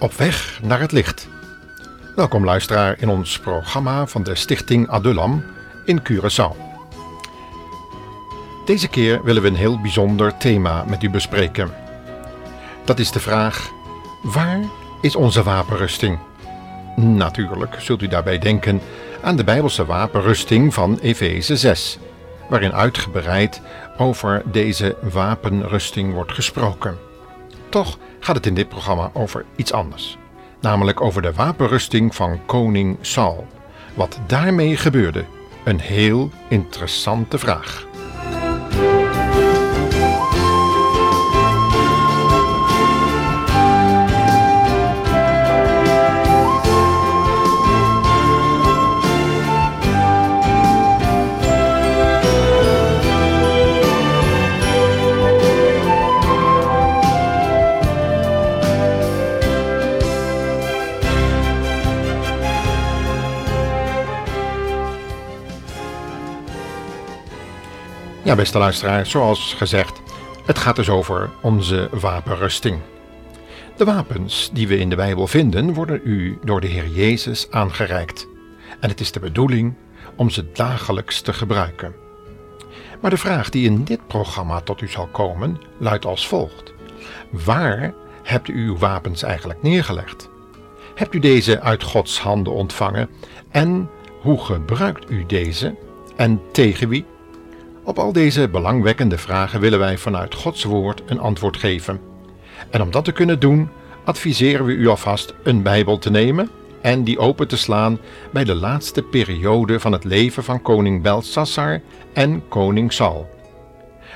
Op weg naar het licht. Welkom luisteraar in ons programma van de Stichting Adulam in Curaçao. Deze keer willen we een heel bijzonder thema met u bespreken. Dat is de vraag: waar is onze wapenrusting? Natuurlijk zult u daarbij denken aan de Bijbelse wapenrusting van Efeze 6, waarin uitgebreid over deze wapenrusting wordt gesproken. Toch gaat het in dit programma over iets anders, namelijk over de wapenrusting van koning Saul. Wat daarmee gebeurde, een heel interessante vraag. Beste luisteraar, zoals gezegd, het gaat dus over onze wapenrusting. De wapens die we in de Bijbel vinden, worden u door de Heer Jezus aangereikt. En het is de bedoeling om ze dagelijks te gebruiken. Maar de vraag die in dit programma tot u zal komen, luidt als volgt: Waar hebt u uw wapens eigenlijk neergelegd? Hebt u deze uit Gods handen ontvangen en hoe gebruikt u deze en tegen wie? Op al deze belangwekkende vragen willen wij vanuit Gods Woord een antwoord geven. En om dat te kunnen doen, adviseren we u alvast een Bijbel te nemen en die open te slaan bij de laatste periode van het leven van koning Belsassar en koning Saul.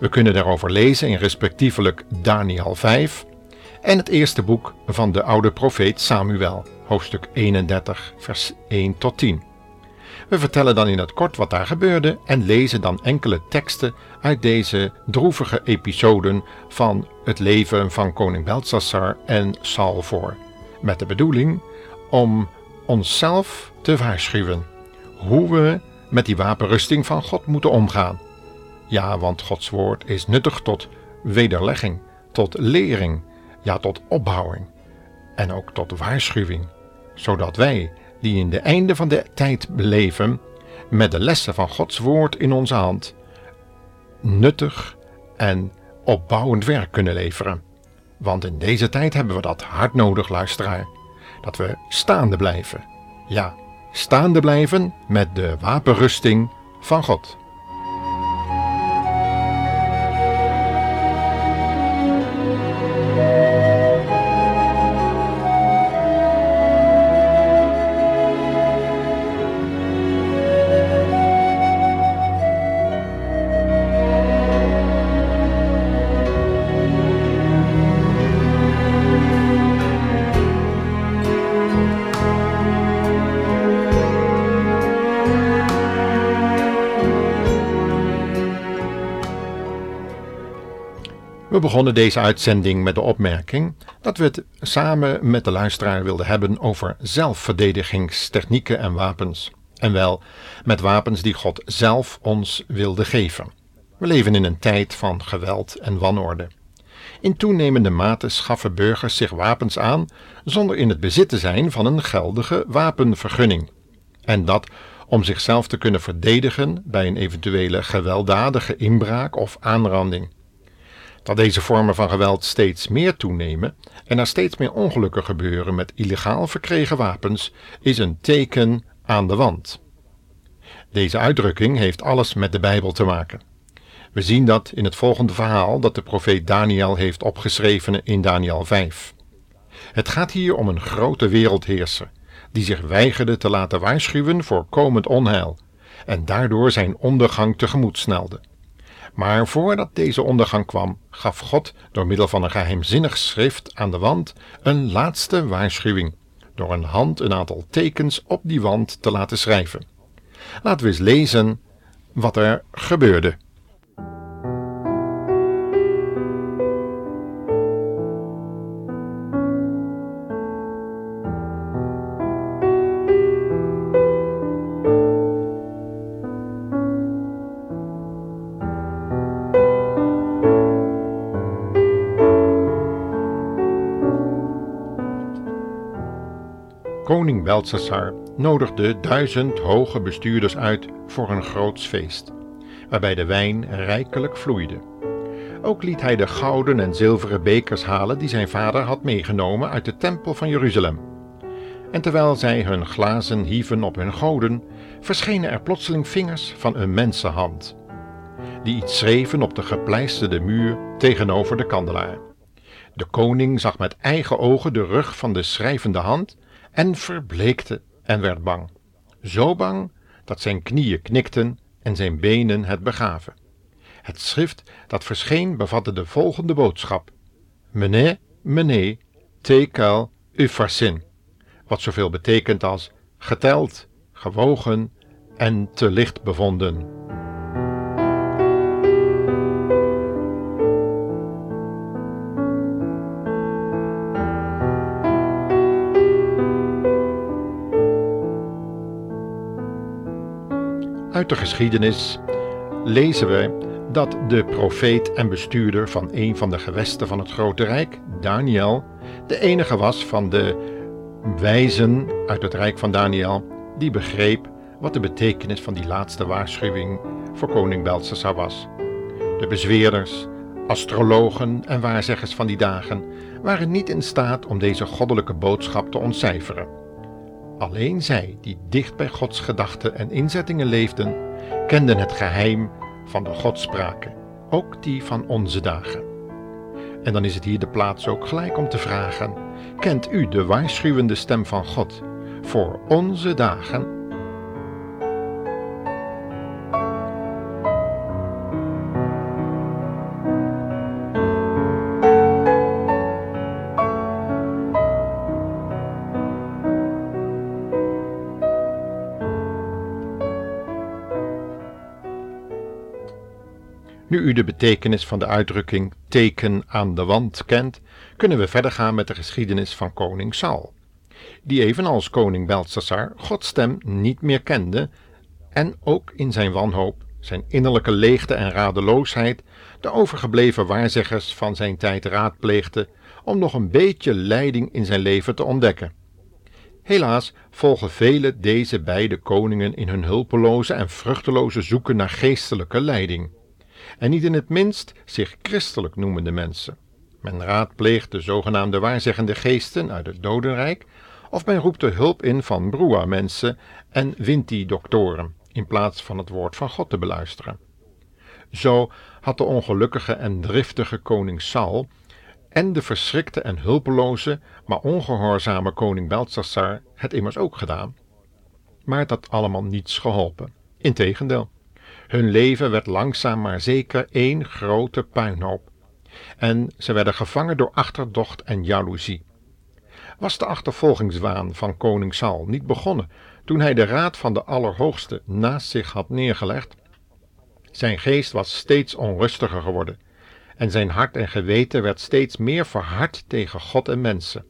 We kunnen daarover lezen in respectievelijk Daniel 5 en het eerste boek van de oude profeet Samuel, hoofdstuk 31, vers 1 tot 10. We vertellen dan in het kort wat daar gebeurde en lezen dan enkele teksten uit deze droevige episoden van het leven van koning Belsassar en Saul voor, met de bedoeling om onszelf te waarschuwen hoe we met die wapenrusting van God moeten omgaan. Ja, want Gods woord is nuttig tot wederlegging, tot lering, ja, tot opbouwing en ook tot waarschuwing, zodat wij die in de einde van de tijd beleven, met de lessen van Gods woord in onze hand, nuttig en opbouwend werk kunnen leveren. Want in deze tijd hebben we dat hard nodig, luisteraar. Dat we staande blijven. Ja, staande blijven met de wapenrusting van God. We begonnen deze uitzending met de opmerking dat we het samen met de luisteraar wilden hebben over zelfverdedigingstechnieken en wapens. En wel met wapens die God zelf ons wilde geven. We leven in een tijd van geweld en wanorde. In toenemende mate schaffen burgers zich wapens aan zonder in het bezit te zijn van een geldige wapenvergunning. En dat om zichzelf te kunnen verdedigen bij een eventuele gewelddadige inbraak of aanranding. Dat deze vormen van geweld steeds meer toenemen en er steeds meer ongelukken gebeuren met illegaal verkregen wapens, is een teken aan de wand. Deze uitdrukking heeft alles met de Bijbel te maken. We zien dat in het volgende verhaal dat de profeet Daniel heeft opgeschreven in Daniel 5. Het gaat hier om een grote wereldheerser die zich weigerde te laten waarschuwen voor komend onheil en daardoor zijn ondergang tegemoet snelde. Maar voordat deze ondergang kwam, gaf God door middel van een geheimzinnig schrift aan de wand een laatste waarschuwing, door een hand een aantal tekens op die wand te laten schrijven. Laten we eens lezen wat er gebeurde. Koning Belshazzar nodigde duizend hoge bestuurders uit voor een groots feest, waarbij de wijn rijkelijk vloeide. Ook liet hij de gouden en zilveren bekers halen die zijn vader had meegenomen uit de tempel van Jeruzalem. En terwijl zij hun glazen hieven op hun goden, verschenen er plotseling vingers van een mensenhand, die iets schreven op de gepleisterde muur tegenover de kandelaar. De koning zag met eigen ogen de rug van de schrijvende hand en verbleekte en werd bang. Zo bang dat zijn knieën knikten en zijn benen het begaven. Het schrift dat verscheen bevatte de volgende boodschap: Mene, mene, tekel, ufarsin, wat zoveel betekent als geteld, gewogen en te licht bevonden. Uit de geschiedenis lezen we dat de profeet en bestuurder van een van de gewesten van het Grote Rijk, Daniel, de enige was van de wijzen uit het Rijk van Daniel die begreep wat de betekenis van die laatste waarschuwing voor koning Belshazzar was. De bezweerders, astrologen en waarzeggers van die dagen waren niet in staat om deze goddelijke boodschap te ontcijferen. Alleen zij die dicht bij Gods gedachten en inzettingen leefden, kenden het geheim van de godspraken, ook die van onze dagen. En dan is het hier de plaats ook gelijk om te vragen: kent u de waarschuwende stem van God voor onze dagen? Nu u de betekenis van de uitdrukking teken aan de wand kent, kunnen we verder gaan met de geschiedenis van koning Saul, die evenals koning Belshazzar Gods stem niet meer kende en ook in zijn wanhoop, zijn innerlijke leegte en radeloosheid de overgebleven waarzeggers van zijn tijd raadpleegde om nog een beetje leiding in zijn leven te ontdekken. Helaas volgen vele deze beide koningen in hun hulpeloze en vruchteloze zoeken naar geestelijke leiding en niet in het minst zich christelijk noemende mensen. Men raadpleegt de zogenaamde waarzeggende geesten uit het dodenrijk, of men roept de hulp in van broa-mensen en winti-doktoren, in plaats van het woord van God te beluisteren. Zo had de ongelukkige en driftige koning Saul en de verschrikte en hulpeloze, maar ongehoorzame koning Belshazzar het immers ook gedaan. Maar had allemaal niets geholpen. Integendeel. Hun leven werd langzaam maar zeker één grote puinhoop. En ze werden gevangen door achterdocht en jaloezie. Was de achtervolgingswaan van koning Saul niet begonnen toen hij de raad van de Allerhoogste naast zich had neergelegd? Zijn geest was steeds onrustiger geworden en zijn hart en geweten werd steeds meer verhard tegen God en mensen.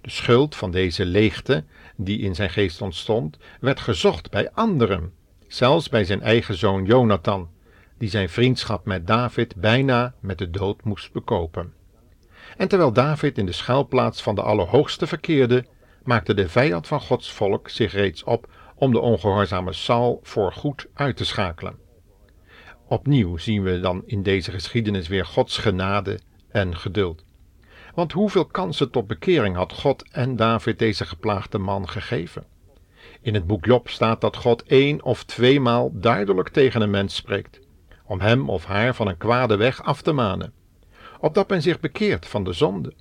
De schuld van deze leegte, die in zijn geest ontstond, werd gezocht bij anderen zelfs bij zijn eigen zoon Jonathan, die zijn vriendschap met David bijna met de dood moest bekopen. En terwijl David in de schuilplaats van de Allerhoogste verkeerde, maakte de vijand van Gods volk zich reeds op om de ongehoorzame Saul voorgoed uit te schakelen. Opnieuw zien we dan in deze geschiedenis weer Gods genade en geduld. Want hoeveel kansen tot bekering had God en David deze geplaagde man gegeven? In het boek Job staat dat God één of tweemaal duidelijk tegen een mens spreekt, om hem of haar van een kwade weg af te manen, opdat men zich bekeert van de zonde.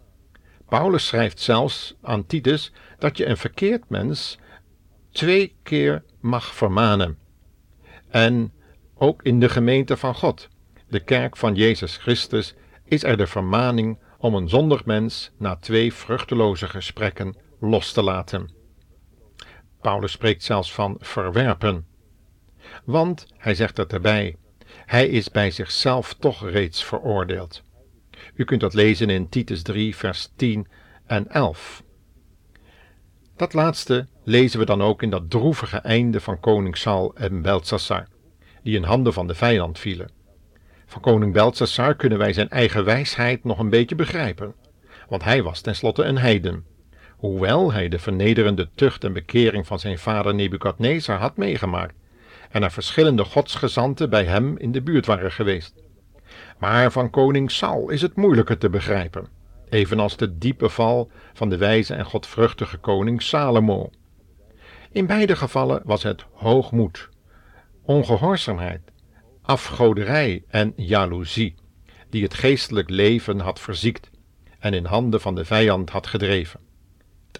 Paulus schrijft zelfs aan Titus dat je een verkeerd mens twee keer mag vermanen. En ook in de gemeente van God, de kerk van Jezus Christus, is er de vermaning om een zondig mens na twee vruchteloze gesprekken los te laten. Paulus spreekt zelfs van verwerpen. Want, hij zegt het erbij, hij is bij zichzelf toch reeds veroordeeld. U kunt dat lezen in Titus 3, vers 10 en 11. Dat laatste lezen we dan ook in dat droevige einde van koning Saul en Beltsassar, die in handen van de vijand vielen. Van koning Beltsassar kunnen wij zijn eigen wijsheid nog een beetje begrijpen, want hij was tenslotte een heiden hoewel hij de vernederende tucht en bekering van zijn vader Nebukadnezar had meegemaakt en er verschillende godsgezanten bij hem in de buurt waren geweest. Maar van koning Saul is het moeilijker te begrijpen, evenals de diepe val van de wijze en godvruchtige koning Salomo. In beide gevallen was het hoogmoed, ongehoorzaamheid, afgoderij en jaloezie, die het geestelijk leven had verziekt en in handen van de vijand had gedreven.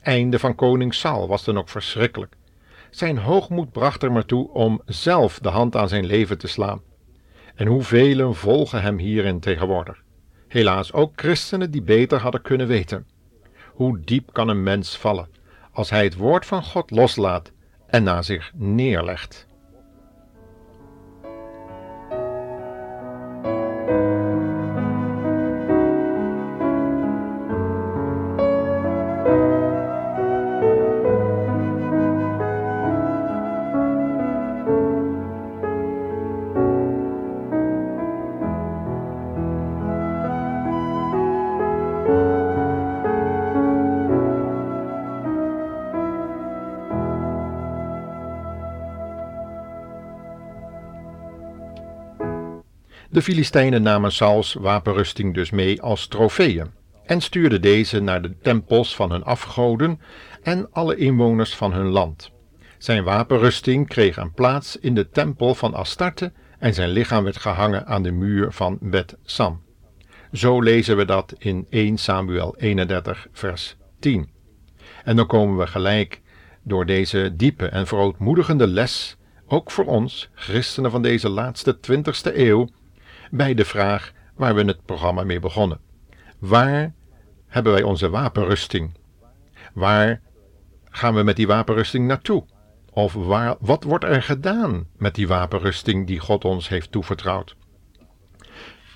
Einde van koning Saul was dan ook verschrikkelijk. Zijn hoogmoed bracht er maar toe om zelf de hand aan zijn leven te slaan. En hoeveel volgen hem hierin tegenwoordig. Helaas ook christenen die beter hadden kunnen weten. Hoe diep kan een mens vallen als hij het woord van God loslaat en na zich neerlegt? De Filistijnen namen Sauls wapenrusting dus mee als trofeeën en stuurden deze naar de tempels van hun afgoden en alle inwoners van hun land. Zijn wapenrusting kreeg een plaats in de tempel van Astarte en zijn lichaam werd gehangen aan de muur van Bet Sam. Zo lezen we dat in 1 Samuel 31, vers 10. En dan komen we gelijk door deze diepe en verootmoedigende les, ook voor ons, christenen van deze laatste 20ste eeuw, bij de vraag waar we het programma mee begonnen. Waar hebben wij onze wapenrusting? Waar gaan we met die wapenrusting naartoe? Of waar, wat wordt er gedaan met die wapenrusting die God ons heeft toevertrouwd?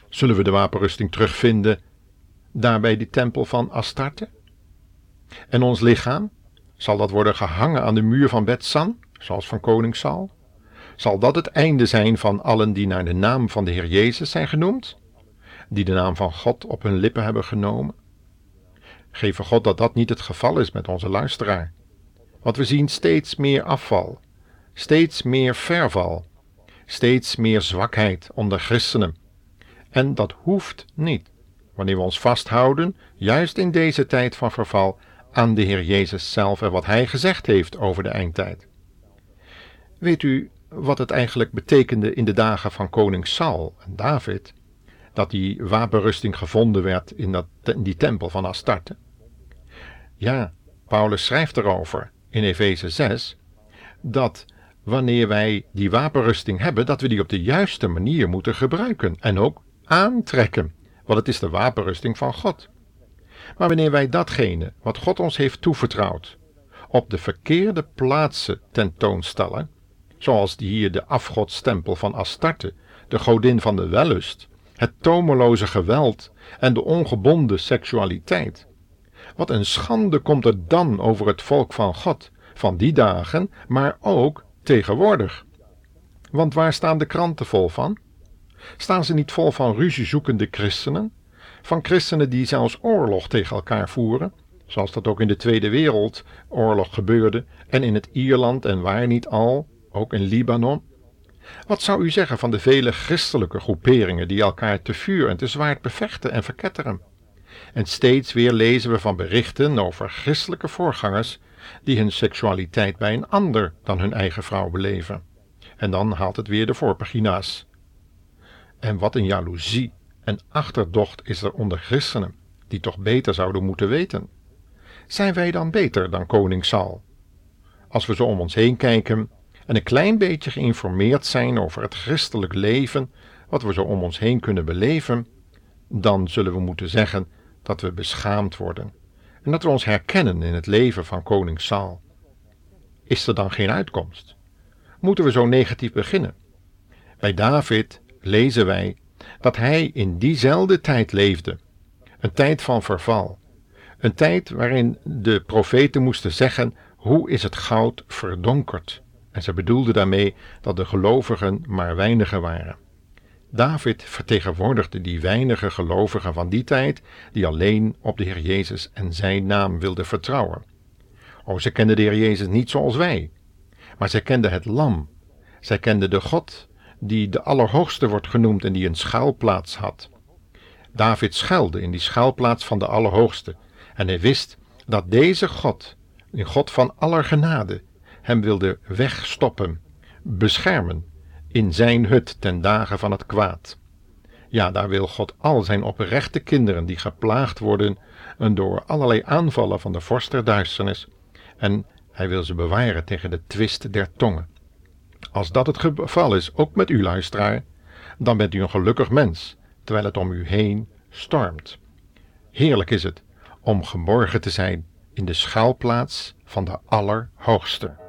Zullen we de wapenrusting terugvinden daar bij die tempel van Astarte? En ons lichaam? Zal dat worden gehangen aan de muur van Betsan, zoals van koning Saul? Zal dat het einde zijn van allen die naar de naam van de Heer Jezus zijn genoemd? Die de naam van God op hun lippen hebben genomen? Geef God dat dat niet het geval is met onze luisteraar. Want we zien steeds meer afval, steeds meer verval, steeds meer zwakheid onder christenen. En dat hoeft niet, wanneer we ons vasthouden, juist in deze tijd van verval, aan de Heer Jezus zelf en wat Hij gezegd heeft over de eindtijd. Weet u wat het eigenlijk betekende in de dagen van koning Saul en David, dat die wapenrusting gevonden werd in, dat, die tempel van Astarte? Ja, Paulus schrijft erover in Efeze 6 dat wanneer wij die wapenrusting hebben, dat we die op de juiste manier moeten gebruiken en ook aantrekken, want het is de wapenrusting van God. Maar wanneer wij datgene wat God ons heeft toevertrouwd op de verkeerde plaatsen tentoonstellen, zoals die hier de afgodstempel van Astarte, de godin van de wellust, het tomeloze geweld en de ongebonden seksualiteit. Wat een schande komt er dan over het volk van God, van die dagen, maar ook tegenwoordig. Want waar staan de kranten vol van? Staan ze niet vol van ruziezoekende christenen? Van christenen die zelfs oorlog tegen elkaar voeren, zoals dat ook in de Tweede Wereldoorlog gebeurde en in het Ierland en waar niet al, ook in Libanon? Wat zou u zeggen van de vele christelijke groeperingen die elkaar te vuur en te zwaard bevechten en verketteren? En steeds weer lezen we van berichten over christelijke voorgangers die hun seksualiteit bij een ander dan hun eigen vrouw beleven. En dan haalt het weer de voorpagina's. En wat een jaloezie en achterdocht is er onder christenen, die toch beter zouden moeten weten. Zijn wij dan beter dan koning Saul? Als we zo om ons heen kijken, en een klein beetje geïnformeerd zijn over het christelijk leven, wat we zo om ons heen kunnen beleven, dan zullen we moeten zeggen dat we beschaamd worden en dat we ons herkennen in het leven van koning Saul. Is er dan geen uitkomst? Moeten we zo negatief beginnen? Bij David lezen wij dat hij in diezelfde tijd leefde, een tijd van verval, een tijd waarin de profeten moesten zeggen: hoe is het goud verdonkerd? En ze bedoelde daarmee dat de gelovigen maar weinigen waren. David vertegenwoordigde die weinige gelovigen van die tijd die alleen op de Heer Jezus en zijn naam wilden vertrouwen Oh, ze kenden de Heer Jezus niet zoals wij, maar zij kenden het lam. Zij kenden de God die de Allerhoogste wordt genoemd en die een schuilplaats had. David schuilde in die schuilplaats van de Allerhoogste en hij wist dat deze God, een God van aller genade, hem wilde wegstoppen, beschermen in zijn hut ten dagen van het kwaad. Ja, daar wil God al zijn oprechte kinderen die geplaagd worden door allerlei aanvallen van de vorst der duisternis en hij wil ze bewaren tegen de twist der tongen. Als dat het geval is, ook met u luisteraar, dan bent u een gelukkig mens, terwijl het om u heen stormt. Heerlijk is het om geborgen te zijn in de schaalplaats van de Allerhoogste.